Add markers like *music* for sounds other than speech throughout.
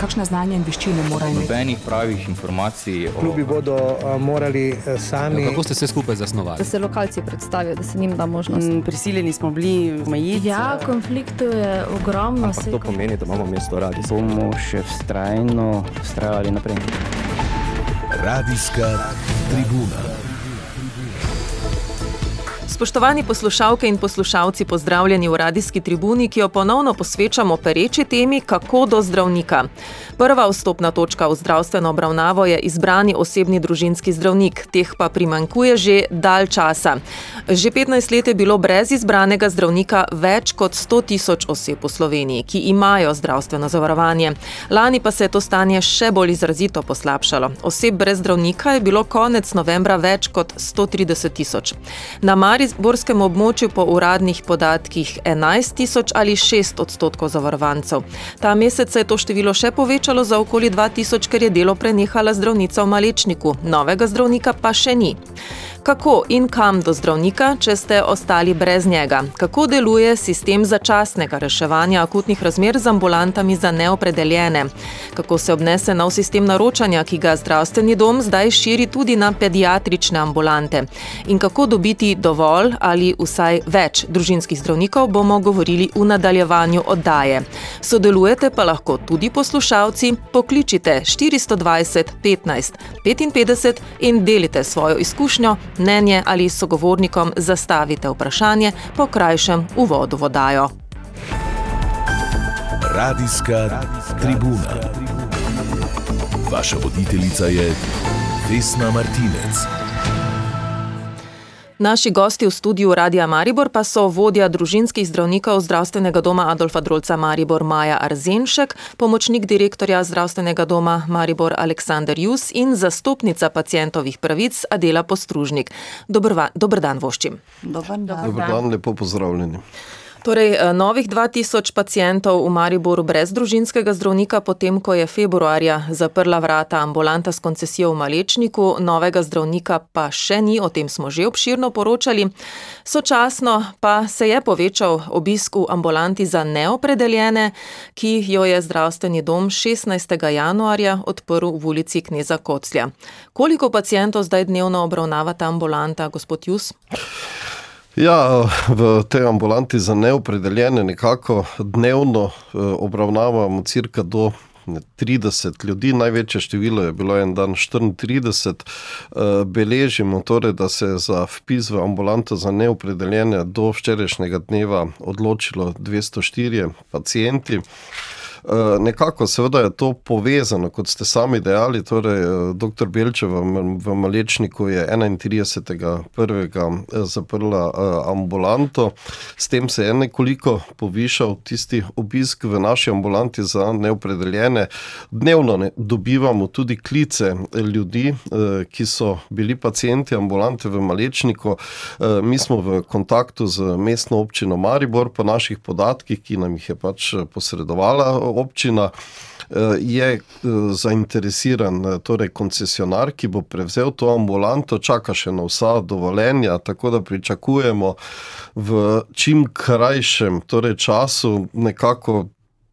kakšne znanje in veščine morajo imeti? Nobenih pravih informacij. O... Klubi bodo uh, morali uh, sami. Ja, kako ste se skupaj zasnovali? Da se lokalci predstavijo, da se njim da možnost. Mm, prisiljeni smo bili omejiti. Ja, konfliktov je ogromno. Ampak to pomeni, da imamo mesto radi. Bomo še vztrajno vztrajali naprej. Radijska tribuna. Spoštovani poslušalke in poslušalci, pozdravljeni v radijski tribuni, ki jo ponovno posvečamo pereči temi, kako do zdravnika. Prva vstopna točka v zdravstveno obravnavo je izbrani osebni družinski zdravnik, teh pa primankuje že dalj časa. Že 15 let je bilo brez izbranega zdravnika več kot 100 tisoč oseb v Sloveniji, ki imajo zdravstveno zavarovanje. Lani pa se je to stanje še bolj izrazito poslabšalo. Oseb brez zdravnika je bilo konec novembra več kot 130 tisoč. Na mariborskem območju po uradnih podatkih 11 tisoč ali 6 odstotkov zavarovancev. Ta mesec se je to število še povečalo za okoli 2 tisoč, ker je delo prenehala zdravnica v Malečniku, novega zdravnika pa še ni. Kako in kam do zdravnika, če ste ostali brez njega? Kako deluje sistem začasnega reševanja akutnih razmer z ambulantami za neopredeljene? Kako se obnese nov sistem naročanja, ki ga zdravstveni dom zdaj širi tudi na pediatrične ambulante? In kako dobiti dovolj ali vsaj več družinskih zdravnikov, bomo govorili v nadaljevanju oddaje. Sodelujete pa lahko tudi poslušalci, pokličite 420 15 55 in delite svojo izkušnjo mnenje ali sogovornikom zastavite vprašanje po krajšem uvodu vodajo. Radijska tribuna. Vaša voditeljica je Vesna Martinec. Naši gosti v studiu Radia Maribor pa so vodja družinskih zdravnikov zdravstvenega doma Adolfa Drolca Maribor Maja Arzenšek, pomočnik direktorja zdravstvenega doma Maribor Aleksandr Jus in zastopnica pacijentovih pravic Adela Postružnik. Dobr dan, voščim. Dobar dan. Dobar dan, lepo pozdravljeni. Torej, eh, novih 2000 pacijentov v Mariboru brez družinskega zdravnika, potem ko je februarja zaprla vrata ambulanta s koncesijo v Malečniku, novega zdravnika pa še ni, o tem smo že obširno poročali. Sočasno pa se je povečal obisk v ambulanti za neopredeljene, ki jo je zdravstveni dom 16. januarja odprl v ulici Kneza Koclja. Koliko pacijentov zdaj dnevno obravnava ta ambulanta, gospod Jus? Ja, v tej ambulanti za neopredeljene nekako dnevno eh, obravnavamo cirka do 30 ljudi, največje število je bilo en dan 34. Eh, beležimo torej, da se je za vpis v ambulanto za neopredeljene do včerajšnjega dneva odločilo 204 pacijenti. Eh, nekako seveda je to povezano, kot ste sami dejali, torej eh, dr. Belčev v Malečniku je 31.1. Eh, zaprla ambulanto, s tem se je nekoliko povišal tisti obisk v naši ambulanti za neopredeljene. Dnevno ne, dobivamo tudi klice ljudi, ki so bili pacijenti ambulante v Malečniku. Mi smo v kontaktu z mestno občino Maribor po naših podatkih, ki nam jih je pač posredovala občina eh, je eh, zainteresiran, eh, torej koncesionar, ki bo prevzel to ambulanto, čaka še na vsa dovoljenja, tako da pričakujemo v čim krajšem torej času nekako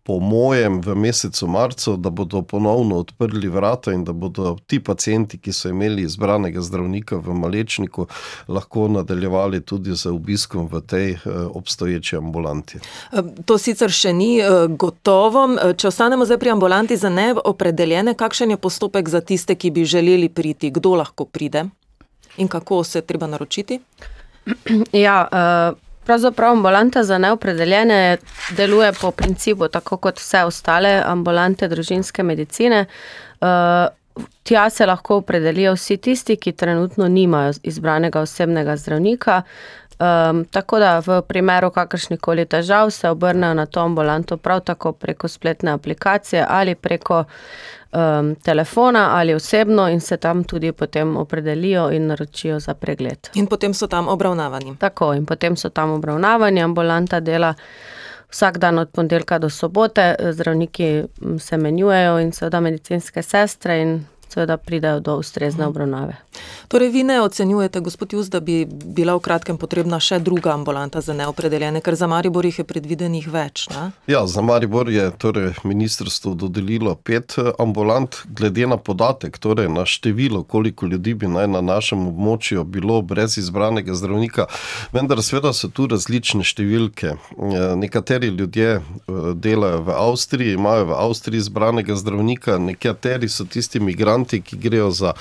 po mojem, v mesecu marcu, da bodo ponovno odprli vrata in da bodo ti pacijenti, ki so imeli izbranega zdravnika v Malečniku, lahko nadaljevali tudi z obiskom v tej eh, obstoječi ambulanti. Eh, to sicer še ni eh, gotovo. Če ostanemo zdaj pri ambulanti za neopredeljene, kakšen je postopek za tiste, ki bi želeli priti, kdo lahko pride in kako se treba naročiti? *clears throat* Ja, uh... Pravzaprav ambulanta za neopredeljene deluje po principu, tako kot vse ostale ambulante družinske medicine. Uh, tja se lahko opredelijo vsi tisti, ki trenutno nimajo izbranega osebnega zdravnika. Um, tako da v primeru kakršnih koli težav se obrnejo na to ambulanto prav tako preko spletne aplikacije ali preko um, telefona ali osebno in se tam tudi potem opredelijo in naročijo za pregled. In potem so tam obravnavani. Tako, in potem so tam obravnavani, ambulanta dela vsak dan od ponedeljka do sobote, zdravniki se menjujejo in seveda medicinske sestre in seveda pridejo do ustrezne obravnave. Torej, vi ne ocenjujete, gospod Jus, da bi bila v kratkem potrebna še druga ambulanta za neopredeljene, ker za Maribor jih je predvidenih več. Ne? Ja, za Maribor je torej, ministrstvo dodelilo pet eh, ambulant, glede na podatek, torej na število, koliko ljudi bi naj na našem območju bilo brez izbranega zdravnika. Vendar, seveda so tu različne številke. Eh, nekateri ljudje eh, delajo v Avstriji, imajo v Avstriji izbranega zdravnika, nekateri so tisti imigranti, ki grejo za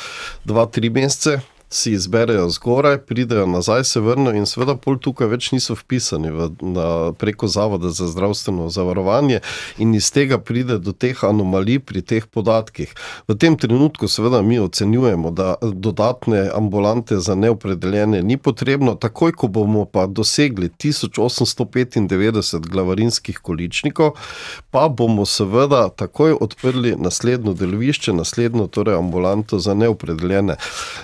dva, tri mesece si izberejo zgoraj, pridejo nazaj, se vrnejo in seveda pol tukaj več niso vpisani v, na, preko Zavoda za zdravstveno zavarovanje in iz tega pride do teh anomalij pri teh podatkih. V tem trenutku seveda mi ocenjujemo, da dodatne ambulante za neopredeljene ni potrebno, takoj ko bomo pa dosegli 1895 glavarinskih količnikov, pa bomo seveda takoj odprli naslednjo delovišče, naslednjo torej ambulanto za neopredeljene.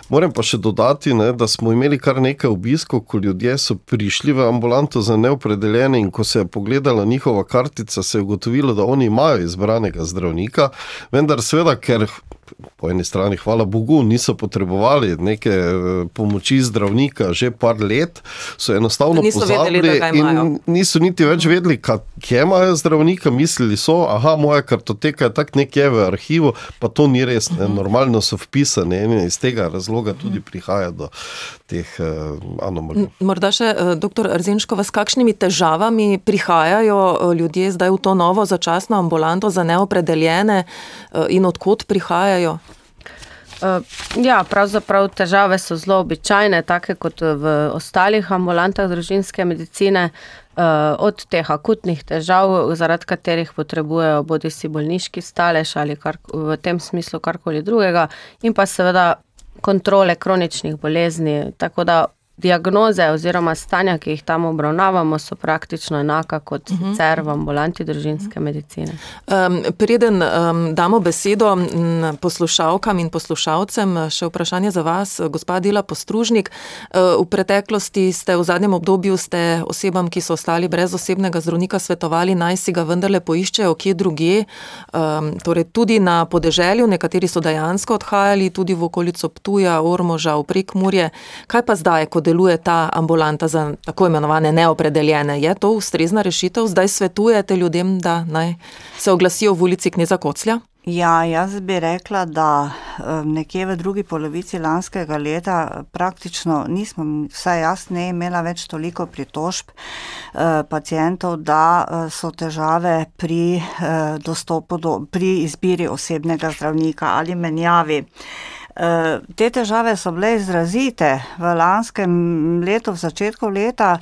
Moram pa še še dodati, ne, da smo imeli kar nekaj obiskov, ko ljudje so prišli v ambulanto za neopredeljene in ko se je pogledala njihova kartica, se je ugotovilo, da oni imajo izbranega zdravnika, vendar seveda, ker po eni strani, hvala Bogu, niso potrebovali neke eh, pomoči zdravnika že par let, so enostavno Niso pozabili vedeli, in niso niti več vedeli, ka- kje imajo zdravnika, mislili so, aha, moja kartoteka je tako nekje v arhivu, pa to ni res, ne, normalno so vpisane in iz tega razloga tudi prihaja do teh uh, anomalij. Morda še eh, dr. Rzenškova, s kakšnimi težavami prihajajo eh, ljudje zdaj v to novo začasno ambulanto za neopredeljene in odkot prihajajo? Ja, pravzaprav težave so zelo običajne, take kot v ostalih ambulantah družinske medicine, od teh akutnih težav, zaradi katerih potrebujejo bodi si bolniški stalež ali kar, v tem smislu karkoli drugega, in pa seveda kontrole kroničnih bolezni. Tako da diagnoze oziroma stanja, ki jih tam obravnavamo, so praktično enaka kot uh -huh. sicer v ambulanti družinske medicine. Um, preden um, damo besedo poslušalkam in poslušalcem, še vprašanje za vas, gospa Dila Postružnik. Uh, v preteklosti ste v zadnjem obdobju ste osebam, ki so ostali brez osebnega zdravnika, svetovali, naj si ga vendarle poiščejo kje druge, um, torej tudi na podeželju, nekateri so dejansko odhajali tudi v okolico Ptuja, Ormoža, v Prekmurje. Kaj pa zdaj, ko deluje ta ambulanta za tako imenovane neopredeljene? Je to ustrezna rešitev? Zdaj svetujete ljudem, da naj se oglasijo v ulici Kneza Koclja? Ja, jaz bi rekla, da eh, nekje v drugi polovici lanskega leta praktično nismo, vsaj jaz ne imela več toliko pritožb eh, pacijentov, da eh, so težave pri eh, dostopu do, pri izbiri osebnega zdravnika ali menjavi. Eh, Te težave so bile izrazite v lanskem letu, v začetku leta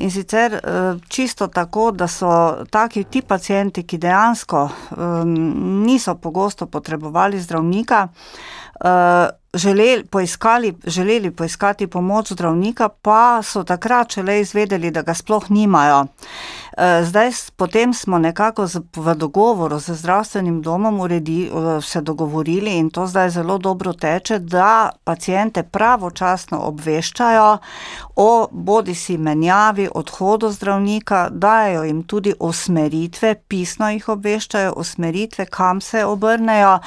in sicer eh, čisto tako, da so taki ti pacijenti, ki dejansko um, niso pogosto potrebovali zdravnika, želeli, poiskali, želeli poiskati pomoč zdravnika, pa so takrat šele izvedeli, da ga sploh nimajo. Eh, Zdaj, potem smo nekako v dogovoru z zdravstvenim domom uredi, eh, se dogovorili in to zdaj zelo dobro teče, da pacijente pravočasno obveščajo o bodi si menjavi, odhodu zdravnika, dajo jim tudi usmeritve, pisno jih obveščajo, usmeritve, kam se obrnejo.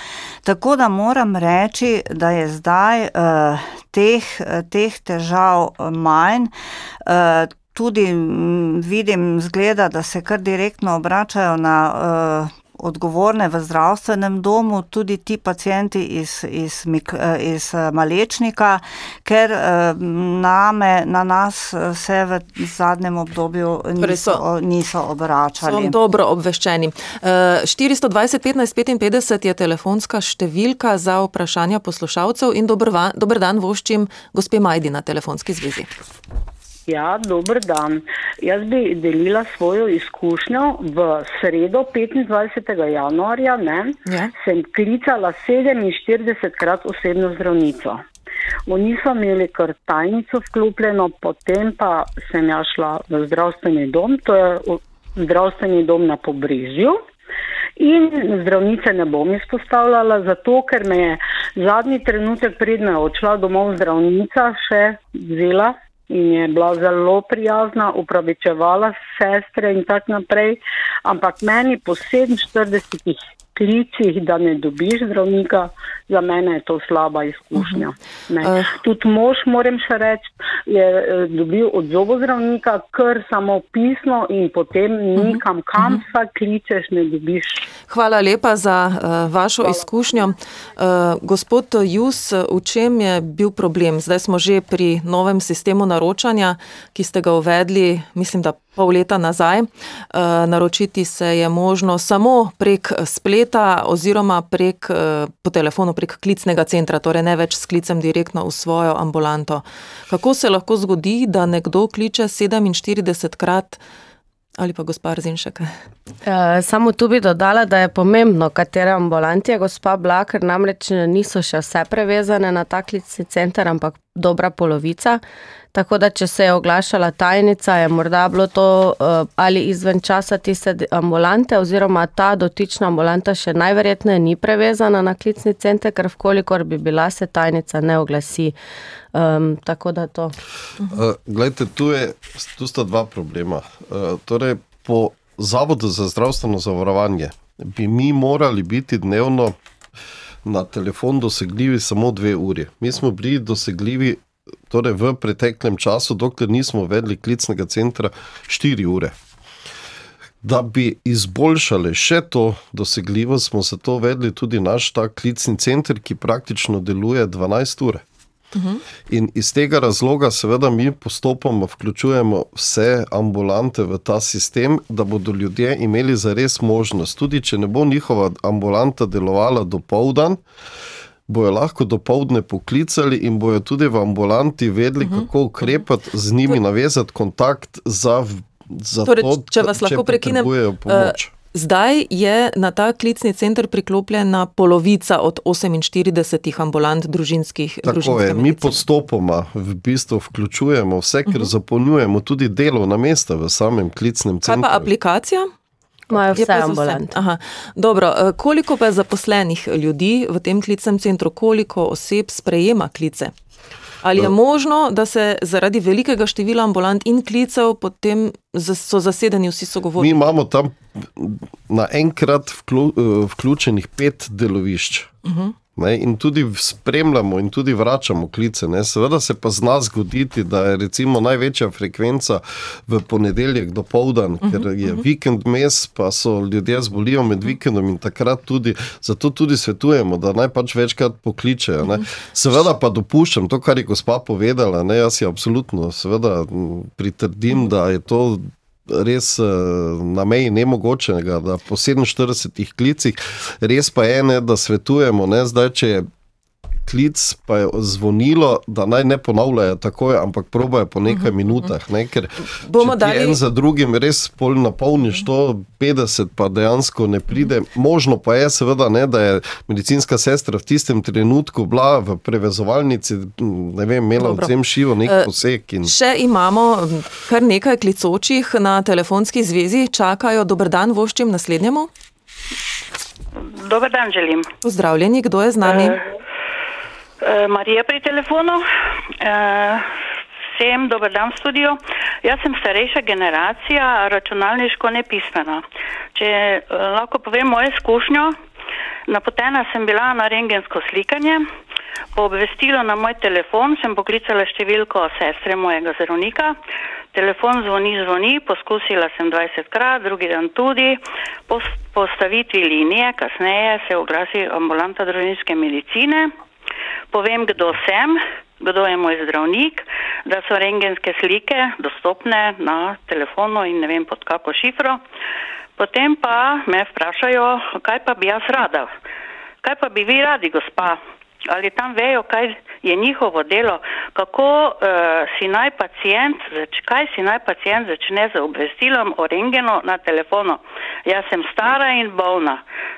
Tako da moram reči, da je zdaj uh, teh, eh, teh težav eh, manj. Uh, tudi vidim, zgleda, da se kar direktno obračajo na uh, odgovorne v zdravstvenem domu, tudi ti pacijenti iz, iz, eh, iz eh, Malečnika, ker eh, name, na nas se v zadnjem obdobju Torej niso, so- niso So obračali. dobro obveščeni. Eh, 420 15 55 je telefonska številka za vprašanja poslušalcev in dober, va, dober dan voščim gospe Majdi na telefonski zvezi. Ja, dober dan. Jaz bi delila svojo izkušnjo. V sredo 25. januarja ne, Ja. sem klicala 47 krat osebno zdravnico. Oni so imeli kar tajnico vklopljeno, potem pa sem ja šla v zdravstveni dom, to je zdravstveni dom na Pobrežju. In zdravnice ne bom izpostavljala, zato ker me je zadnji trenutek, predno je odšla domov zdravnica, še vzela in je bila zelo prijazna, upravičevala sestre in tako naprej. Ampak meni po 47 klicih, da ne dobiš zdravnika, za mene je to slaba izkušnja. Uh, Tudi mož, moram še reči, je eh, dobil od zobozdravnika kar samo pisno in potem nikam, kam pa kličeš, ne dobiš. Hvala lepa za uh, vašo Hvala. izkušnjo. Uh, gospod Jus, v čem je bil problem? Zdaj smo že pri novem sistemu naročanja, ki ste ga uvedli, mislim, da pol leta nazaj. Uh, naročiti se je možno samo prek spleta oziroma prek, uh, po telefonu prek klicnega centra, torej ne več s klicem direktno v svojo ambulanto. Kako se lahko zgodi, da nekdo kliče 47 krat? Ali pa gospa Rzinšek? E, samo tu bi dodala, da je pomembno, katere ambulanti je gospa Blaker, namreč niso še vse prevezane na ta klicni center, ampak dobra polovica. Tako da, če se je oglašala tajnica, je morda bilo to uh, ali izven časa tiste ambulante, oziroma ta dotična ambulanta še najverjetneje ni prevezana na klicni center, ker vkolikor bi bila, se tajnica ne oglasi. Um, tako da to. Uh, glejte, tu, je, tu sta dva problema. Uh, torej, po Zavodu za zdravstveno zavarovanje bi mi morali biti dnevno na telefon dosegljivi samo dve uri. Mi smo bili dosegljivi torej v preteklem času, dokler nismo uvedli klicnega centra, 4 ure. Da bi izboljšali še to dosegljivost, smo zato uvedli tudi naš ta klicni center, ki praktično deluje 12 ur. In iz tega razloga, seveda, mi postopoma vključujemo vse ambulante v ta sistem, da bodo ljudje imeli za res možnost. Tudi če ne bo njihova ambulanta delovala do povdan, bojo lahko do povdne poklicali in bojo tudi v ambulanti vedeli, uh -huh. kako ukrepati, z njimi navezati kontakt za, za torej, to, če vas lahko prekinem. Uh, Zdaj je na ta klicni center priklopljena polovica od 48 ambulant družinskih. Tako je, mi postopoma v bistvu vključujemo vse, ker uh -huh. zapolnjujemo tudi delovna mesta v samem klicnem centru. Kaj pa aplikacija? Imajo vse ambulante. Dobro, eh, koliko pa je zaposlenih ljudi v tem klicnem centru, koliko oseb sprejema klice? Ali je možno, da se zaradi velikega števila ambulant in klicev potem so zasedeni vsi sogovorniki? Mi imamo tam naenkrat vklju, eh, vključenih pet delovišč. Uh -huh. Ne, in tudi spremljamo, in tudi vračamo klice. Ne. Seveda se pa zna zgoditi, da je recimo največja frekvenca v ponedeljek do povdan, uh -huh, ker je uh -huh. vikend mes, pa so ljudje zbolijo med vikendom in takrat tudi, zato tudi svetujemo, da naj pač večkrat pokličejo. Ne. Seveda pa dopuščam to, kar je gospa povedala. Ne. Jaz si absolutno seveda pritrdim, da je to res uh, na meji nemogočega, da po 47 klicih, res pa je, ne, da svetujemo, ne, zdaj, če je klic pa je zvonilo, da naj ne ponavljajo takoj, ampak probajo po nekaj mhm, minutah. Ne? Ker bomo dali en za drugim, res pol napolniš to, 50 pa dejansko ne pride. Možno pa je seveda, ne, da je medicinska sestra v tistem trenutku bila v prevezovalnici, ne vem, imela v tem šivo nek eh, poseg. In... Še imamo kar nekaj klicočih na telefonski zvezi, čakajo, dober dan, voščim naslednjemu. Dober dan, želim. Pozdravljeni, kdo je z nami? Uh, Marija pri telefonu. Vsem dober dan v studiu. Jaz sem starejša generacija, računalniško nepismena. Če uh, lahko povem mojo izkušnjo, napotena sem bila na rengensko slikanje. Po obvestilu na moj telefon sem poklicala številko sestre mojega zdravnika. Telefon zvoni, zvoni, poskusila sem 20 krat, drugi dan tudi. Po postavitvi linije, kasneje se oglasi ambulanta družinske medicine povem, kdo sem, kdo je moj zdravnik, da so rengenske slike dostopne na telefonu in ne vem pod kako šifro. Potem pa me vprašajo, kaj pa bi jaz rada. Kaj pa bi vi radi, gospa? Ali tam vejo, kaj je njihovo delo, kako uh, si naj pacijent, kaj si naj pacijent začne z obvestilom o rengenu na telefonu. Jaz sem stara in bolna.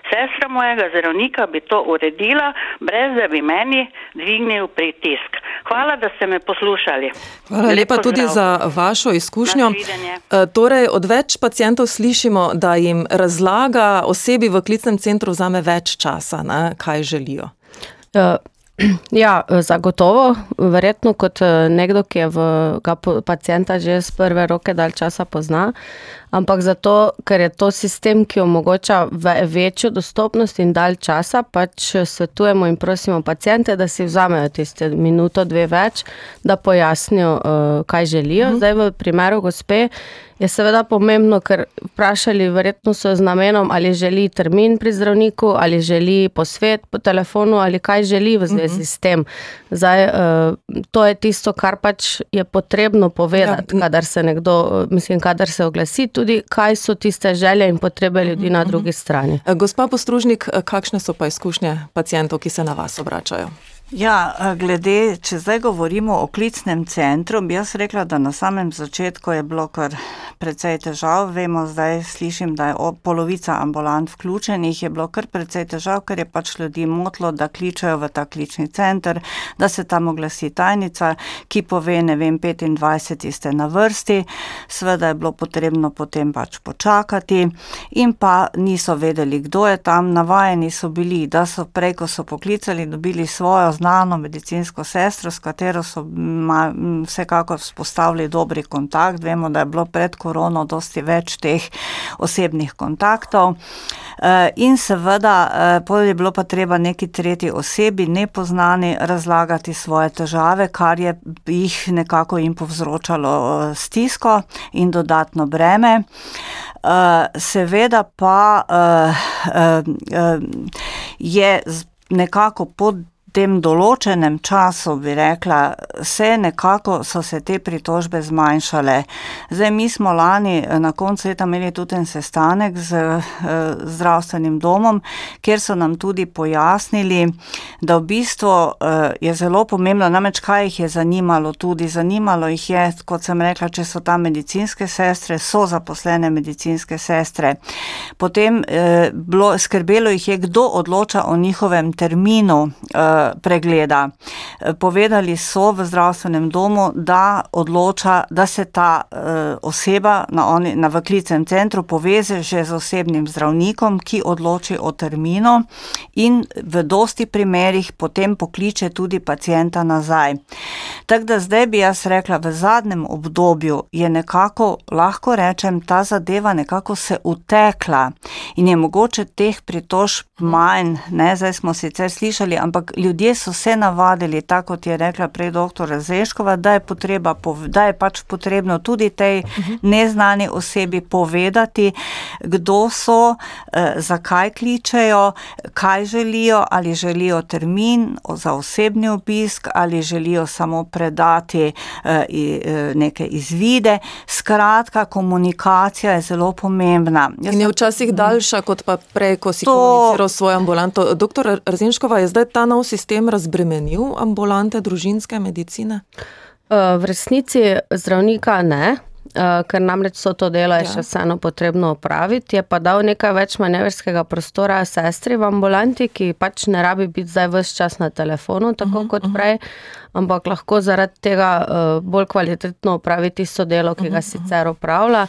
Sestra mojega zdravnika bi to uredila, brez da bi meni dvignil pritisk. Hvala, da ste me poslušali. Hvala lepa tudi za vašo izkušnjo. Uh, torej, od več pacijentov slišimo, da jim razlaga osebi v klicnem centru vzame več časa, ne, kaj želijo. Uh, *clears throat* Ja, zagotovo. Verjetno kot nekdo, ki je v, pacijenta že z prve roke dalj časa pozna. Ampak zato, ker je to sistem, ki omogoča ve večjo dostopnost in dalj časa, pač svetujemo in prosimo pacijente, da si vzamejo tiste minuto, dve več, da pojasnijo, uh, kaj želijo. Uh -huh. Zdaj v primeru gospe je seveda pomembno, ker vprašali verjetno so z namenom, ali želi termin pri zdravniku, ali želi posvet po telefonu, ali kaj želi v zvezi s tem. Zdaj, uh, to je tisto, kar pač je potrebno povedati, ja. kadar se nekdo, mislim, kadar se oglasi, tudi kaj so tiste želje in potrebe ljudi na drugi strani. Gospa Postružnik, kakšne so pa izkušnje pacijentov, ki se na vas obračajo? Ja, glede, če zdaj govorimo o klicnem centru, bi jaz rekla, da na samem začetku je bilo kar precej težav. Vemo, zdaj slišim, da je polovica ambulant vključenih, je bilo kar precej težav, ker je pač ljudi motlo, da kličejo v ta klični center, da se tam oglasi tajnica, ki pove, ne vem, 25 ste na vrsti, sveda je bilo potrebno potem pač počakati. In pa niso vedeli, kdo je tam, navajeni so bili, da so prej, ko so poklicali, dobili svojo znano medicinsko sestro, s katero so ma, vsekako vzpostavili dobri kontakt. Vemo, da je bilo pred korono dosti več teh osebnih kontaktov. Eh, in seveda, eh, potem je bilo pa treba neki tretji osebi, nepoznani, razlagati svoje težave, kar je jih nekako jim povzročalo eh, stisko in dodatno breme. Seveda pa je nekako pod tem določenem času, bi rekla, se nekako so se te pritožbe zmanjšale. Zdaj, mi smo lani eh, na koncu leta imeli tudi en sestanek z uh, zdravstvenim domom, kjer so nam tudi pojasnili, da v bistvu uh, je zelo pomembno, namreč kaj jih je zanimalo tudi. Zanimalo jih je, kot sem rekla, če so tam medicinske sestre, so zaposlene medicinske sestre. Potem bilo, skrbelo jih je, kdo odloča o njihovem terminu. Pregleda. Povedali so v zdravstvenem domu, da odloča, da se ta uh, oseba na, oni, na vklicem centru poveže že z osebnim zdravnikom, ki odloči o terminu in v dosti primerjih potem pokliče tudi pacijenta nazaj. Tako da zdaj bi jaz rekla, v zadnjem obdobju je nekako, lahko rečem, ta zadeva nekako se utekla in je mogoče teh pritožb manj, ne, zdaj smo sicer slišali, ampak ljudje so se navadili, tako kot je rekla prej dr. Zeškova, da je, potreba, da je pač potrebno tudi tej neznani osebi povedati, kdo so, eh, zakaj kličejo, kaj želijo, ali želijo termin za osebni obisk, ali želijo samo predati eh, eh, neke izvide. Skratka, komunikacija je zelo pomembna. Jaz In je včasih daljša kot pa prej, ko si to... komuniciral svojo ambulanto. Doktor Rzinškova, je zdaj ta nov sistem razbremenil ambulante družinske medicine? Eh, v resnici zdravnika ne, eh, ker namreč so to delo ja. še vseeno potrebno opraviti. Je pa dal nekaj več manevrskega prostora sestri v ambulanti, ki pač ne rabi biti zdaj vse čas na telefonu, tako uh -huh, kot prej. Uh -huh ampak lahko zaradi tega uh, bolj kvalitetno opravi tisto delo, ki ga sicer opravlja.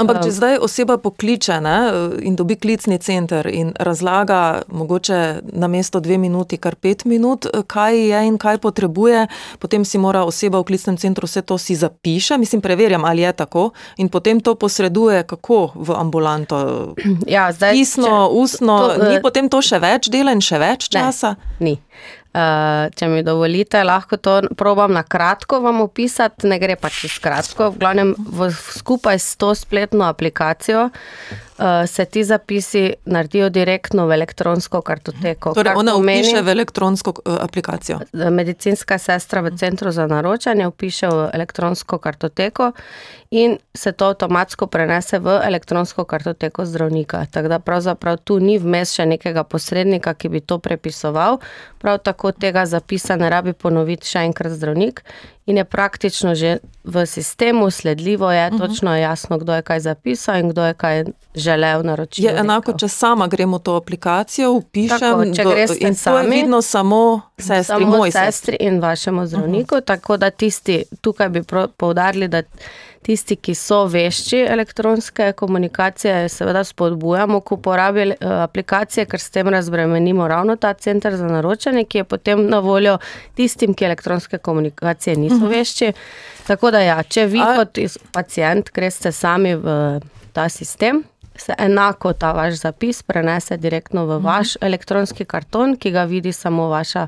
Ampak, če uh, zdaj oseba pokliče ne, in dobi klicni center in razlaga, mogoče na mesto dve minuti, kar pet minut, kaj je in kaj potrebuje, potem si mora oseba v klicnem centru vse to si zapiše, mislim, preverjam, ali je tako, in potem to posreduje kako v ambulanto. Ja, zdaj, Pisno, če, ustno, to, to, ni potem to še več dela in še več časa? Ne, ni. Uh, če mi dovolite, lahko to probam na kratko vam opisati, ne gre pač čez kratko. V glavnem, v, skupaj s to spletno aplikacijo uh, se ti zapisi naredijo direktno v elektronsko kartoteko. Torej, ona upiše v elektronsko uh, aplikacijo. Medicinska sestra v centru za naročanje upiše v elektronsko kartoteko in se to avtomatsko prenese v elektronsko kartoteko zdravnika. Tako da pravzaprav tu ni vmes še nekega posrednika, ki bi to prepisoval. Prav tako tega zapisa ne rabi ponoviti še enkrat zdravnik in je praktično že v sistemu sledljivo, je uh mhm. -huh. točno jasno, kdo je kaj zapisal in kdo je kaj želel naročiti. Je enako, če sama gremo to aplikacijo, upišem tako, greš in sami, vidno samo sestri, samo sestri in vašemu zdravniku, uh mhm. -huh. tako da tisti, tukaj bi poudarili, da tisti, ki so vešči elektronske komunikacije, seveda spodbujamo k uporabi eh, aplikacije, ker s tem razbremenimo ravno ta center za naročanje, ki je potem na voljo tistim, ki elektronske komunikacije niso mhm. vešči. Tako da ja, če vi kot pacijent greste sami v ta sistem, se enako ta vaš zapis prenese direktno v vaš elektronski karton, ki ga vidi samo vaša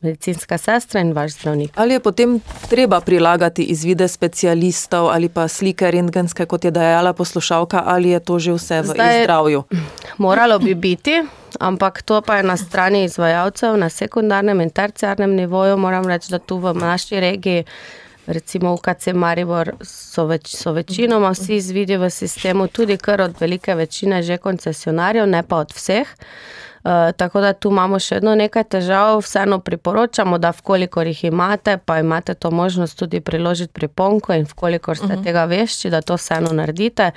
medicinska sestra in vaš zdravnik. Ali je potem treba prilagati izvide specialistov ali pa slike rentgenske, kot je dejala poslušalka, ali je to že vse v Zdaj- zdravju? *clears throat* Moralo bi biti, ampak to pa je na strani izvajalcev, na sekundarnem in terciarnem nivoju. Moram reči, da tu v naši regiji, recimo UKC Maribor, so, več, so večinoma vsi izvidi v sistemu, tudi kar od velike večine že koncesionarjev, ne pa od vseh. Uh, tako da tu imamo še vedno nekaj težav, vseeno priporočamo, da vkolikor jih imate, pa imate to možnost tudi priložiti priponko in vkolikor ste uh -huh. tega vešči, da to vseeno naredite.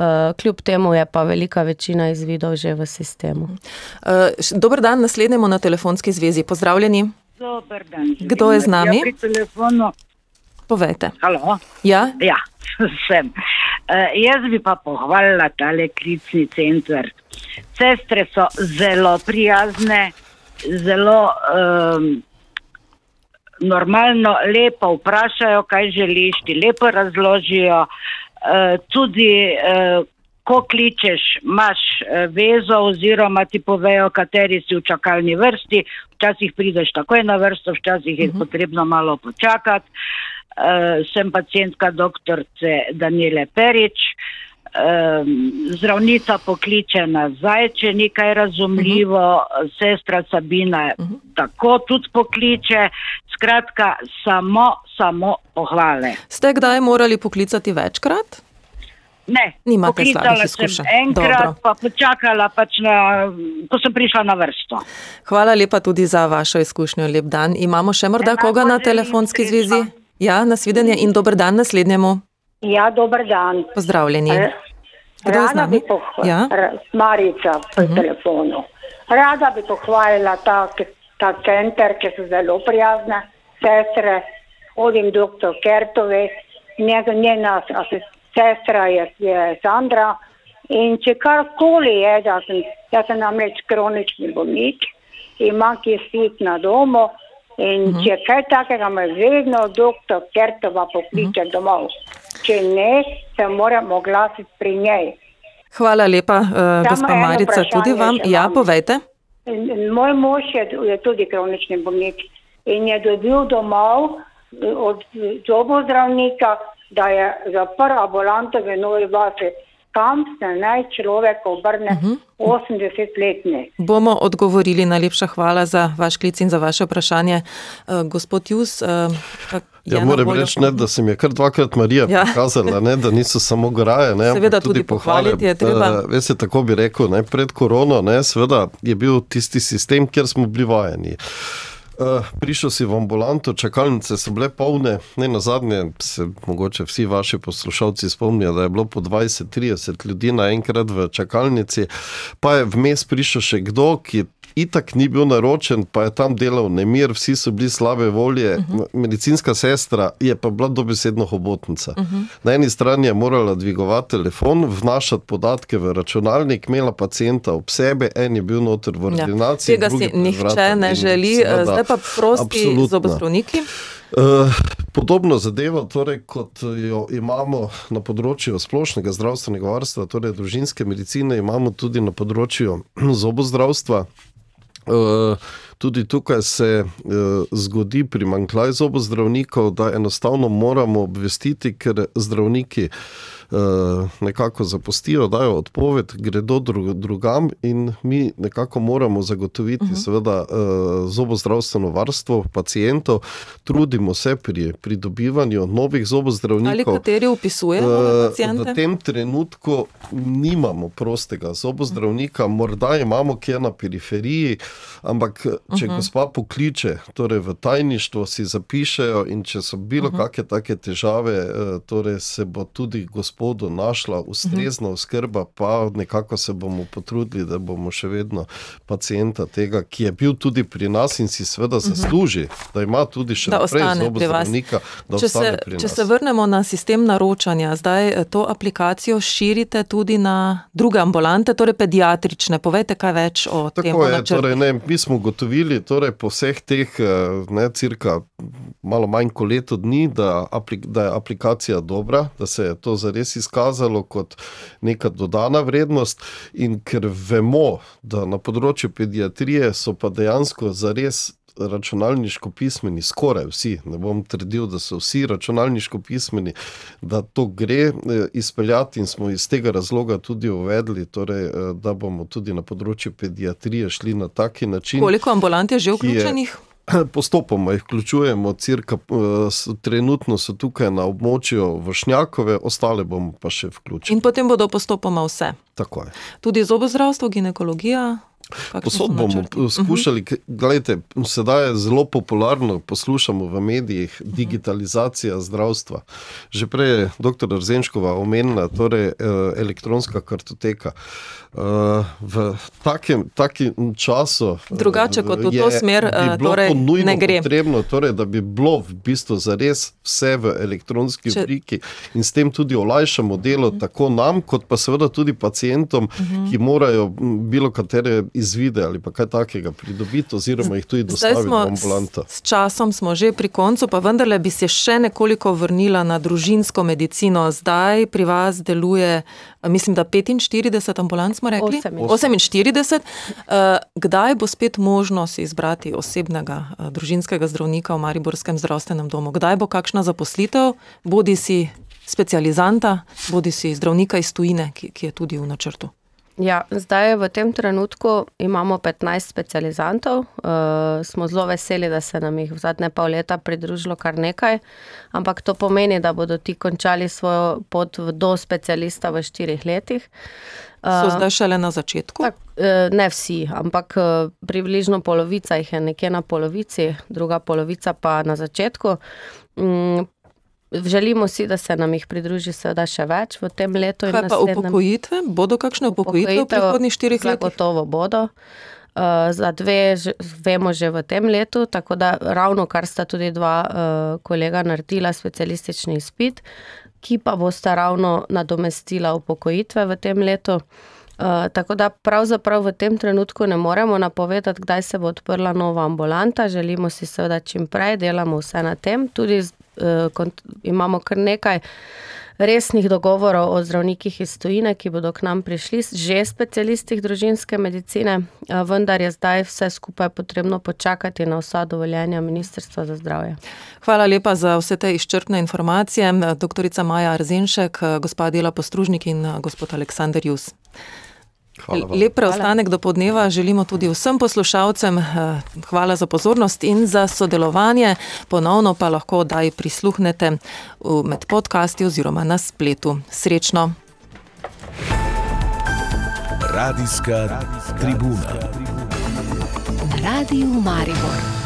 Uh, kljub temu je pa velika večina izvidov že v sistemu. Uh, dober dan, naslednjemu na telefonski zvezi. Pozdravljeni. Dober dan. Kdo je z nami? Ja, pri telefonu. Povejte. Halo? Ja? Ja, *laughs* sem. Uh, jaz bi pa pohvalila tale klicni center. Sestre so zelo prijazne, zelo um, normalno, lepo vprašajo, kaj želiš, ti lepo razložijo. Uh, tudi, uh, ko kličeš, imaš uh, vezo, oziroma ti povejo, kateri si v čakalni vrsti. Včasih prideš takoj na vrsto, včasih je uh -huh. potrebno malo počakati. Uh, sem pacijentka doktorice Daniele Perič. Um, zdravnica pokliče nazaj, če nekaj razumljivo, uh -huh. sestra Sabina uh -huh. tako tudi pokliče. Skratka, samo, samo pohvale. Ste kdaj morali poklicati večkrat? Ne, Nimate poklicala sem enkrat, Dobro. pa počakala, pač na, ko sem prišla na vrsto. Hvala lepa tudi za vašo izkušnjo. Lep dan. Imamo še morda koga na telefonski zvezi? Ja, nasvidenje in dober dan naslednjemu. Ja, dober dan. Pozdravljeni. Eh, Kdo je z Rada nami? Ja. Marica po uh -huh. telefonu. Rada bi pohvalila ta, ta center, ki so zelo prijazne sestre. Odim doktor Kertove, njega, njena sestra je, je Sandra. In če karkoli je, da sem, jaz sem namreč kronični bolnik, imam kisik na domu. In uh -huh. če kaj takega, me vedno doktor Kertova pokliče uh -huh. domov. Če ne, se moramo oglasiti pri njej. Hvala lepa, uh, gospa Marica, tudi vam. Ja, imam. povejte. In, in moj mož je, je tudi kronični bolnik in je dobil domov eh, od zobozdravnika, da je zaprl ambulanto v Novi Vasi. Kam se naj človek obrne uh -huh. 80-letni? Bomo odgovorili. Najlepša hvala za vaš klic in za vaše vprašanje. Uh, gospod Jus, uh, Ja, moram reči, ne, da se mi je kar dvakrat Marija Ja. pokazala, ne, da niso samo graje. Ne, Seveda tudi pohvaliti je treba. Eh, Veste, tako bi rekel, ne, pred korono ne, seveda, je bil tisti sistem, kjer smo bili vajeni. Uh, prišel si v ambulanto, čakalnice so bile polne, ne na zadnje, se mogoče vsi vaši poslušalci spomnijo, da je bilo po 20-30 ljudi naenkrat v čakalnici, pa je vmes prišel še kdo, ki itak ni bil naročen, pa je tam delal nemir, vsi so bili slabe volje. Uh -huh. Medicinska sestra je pa bila dobesedno hobotnica. Uh -huh. Na eni strani je morala dvigovati telefon, vnašati podatke v računalnik, imela pacijenta ob sebi, en je bil noter v Ja. ordinaciji. Tega drugi si nihče ne želi, seveda, zdaj pa prosti absolutno. zobozdravniki. Uh, podobno zadevo, torej, kot jo imamo na področju splošnega zdravstvenega varstva, torej družinske medicine, imamo tudi na področju *clears throat* zobozdravstva. Uh, tudi tukaj se uh, zgodi primankljaj zobozdravnikov, da enostavno moramo obvestiti, ker zdravniki uh, nekako zapustijo, dajo odpoved, gredo dru, drugam in mi nekako moramo zagotoviti, uh -huh. seveda, uh, zobozdravstveno varstvo pacijentov, trudimo se pri pridobivanju novih Ali zobozdravnikov. kateri upisujejo Eh, nove V pacijente? tem trenutku nimamo prostega zobozdravnika, morda imamo kje na periferiji, ampak če uh Mhm. -huh. gospa pokliče, torej v tajništvo si zapišejo in če so bilo uh Mhm. -huh. kakšne take težave, eh, torej se bo tudi gospodu našla ustrezna Mhm. oskrba, pa nekako se bomo potrudili, da bomo še vedno pacijenta tega, ki je bil tudi pri nas in si seveda zasluži, da ima tudi še Mhm. Naprej zobozdravnika, da Če ostane se, pri če nas. se vrnemo na sistem naročanja, zdaj eh, to aplikacijo širite tudi na druge ambulante, torej pediatrične. Povejte kaj več o tem. Tako je, torej, ne, mi smo ugotovili torej, po vseh teh, eh, ne, cirka malo manj kot leto dni, da, aplik, da je aplikacija dobra, da se je to zares res izkazalo kot neka dodana vrednost. In ker vemo, da na področju pediatrije so pa dejansko zares računalniško pismeni, skoraj vsi, ne bom trdil, da so vsi računalniško pismeni, da to gre eh, izpeljati in smo iz tega razloga tudi uvedli, torej, eh, da bomo tudi na področju pediatrije šli na taki način. Koliko ambulant je že vključenih? *clears throat* Postopoma jih vključujemo, cirka, eh, trenutno so tukaj na območju Vršnjakove, ostale bomo pa še vključili. In potem bodo postopoma vse. Tako je. Tudi zobozdravstvo, ginekologija. Posod bomo skušali, gledajte, sedaj je zelo popularno, poslušamo v medijih, digitalizacija zdravstva. Že prej je dr. Rzenškova omenila, torej eh, elektronska kartoteka. Eh, v takem, takem času. Eh, Drugače kot v to smer, torej ne gre. Potrebno, torej, da bi bilo v bistvu zares vse v elektronski Če... obliki in s tem tudi olajšamo delo -huh. tako nam, kot pa seveda tudi pacijentom, uh -huh. ki morajo bilo katere izvide ali pa kaj takega pridobiti, oziroma jih tudi dostaviti v ambulanto. S časom smo že pri koncu, pa vendarle bi se še nekoliko vrnila na družinsko medicino. Zdaj pri vas deluje, mislim, da 45 ambulant smo rekli. 48. Uh, kdaj bo spet možnost izbrati osebnega uh, družinskega zdravnika v Mariborskem zdravstvenem domu? Kdaj bo kakšna zaposlitev, bodi si specializanta, bodi si zdravnika iz tujine, ki, ki je tudi v načrtu? Ja, zdaj v tem trenutku imamo 15 specializantov. Uh, smo zelo veseli, da se nam jih v zadnje pol leta pridružilo kar nekaj, ampak to pomeni, da bodo ti končali svojo pot do specialista v štirih letih. Uh, so zdaj šele na začetku? Tak, uh, ne vsi, ampak uh, približno polovica jih je nekje na polovici, druga polovica pa na začetku. Um, Želimo si, da se nam jih pridruži seveda še več v tem letu. Kaj pa upokojitve? Bodo kakšne upokojitve v prihodnjih štirih letih? Gotovo bodo. Uh, za dve že, vemo že v tem letu, tako da ravno kar sta tudi dva uh, kolega naredila specialistični izpit, ki pa bosta ravno nadomestila upokojitve v tem letu. Uh, tako da pravzaprav v tem trenutku ne moremo napovedati, kdaj se bo odprla nova ambulanta. Želimo si seveda čim prej, delamo vse na tem. Tudi imamo kar nekaj resnih dogovorov o zdravnikih iz tujine, ki bodo k nam prišli, že specialistih družinske medicine, uh, vendar je zdaj vse skupaj potrebno počakati na vsa dovoljenja Ministrstva za zdravje. Hvala lepa za vse te izčrpne informacije. Doktorica Maja Arzenšek, gospod Dela Postružnik in gospod Aleksandr Jus. Lep preostanek do podneva želimo tudi vsem poslušalcem. Eh, hvala za pozornost in za sodelovanje. Ponovno pa lahko daj prisluhnete med podcasti oziroma na spletu. Srečno. Radijska tribuna. Na radiju Maribor.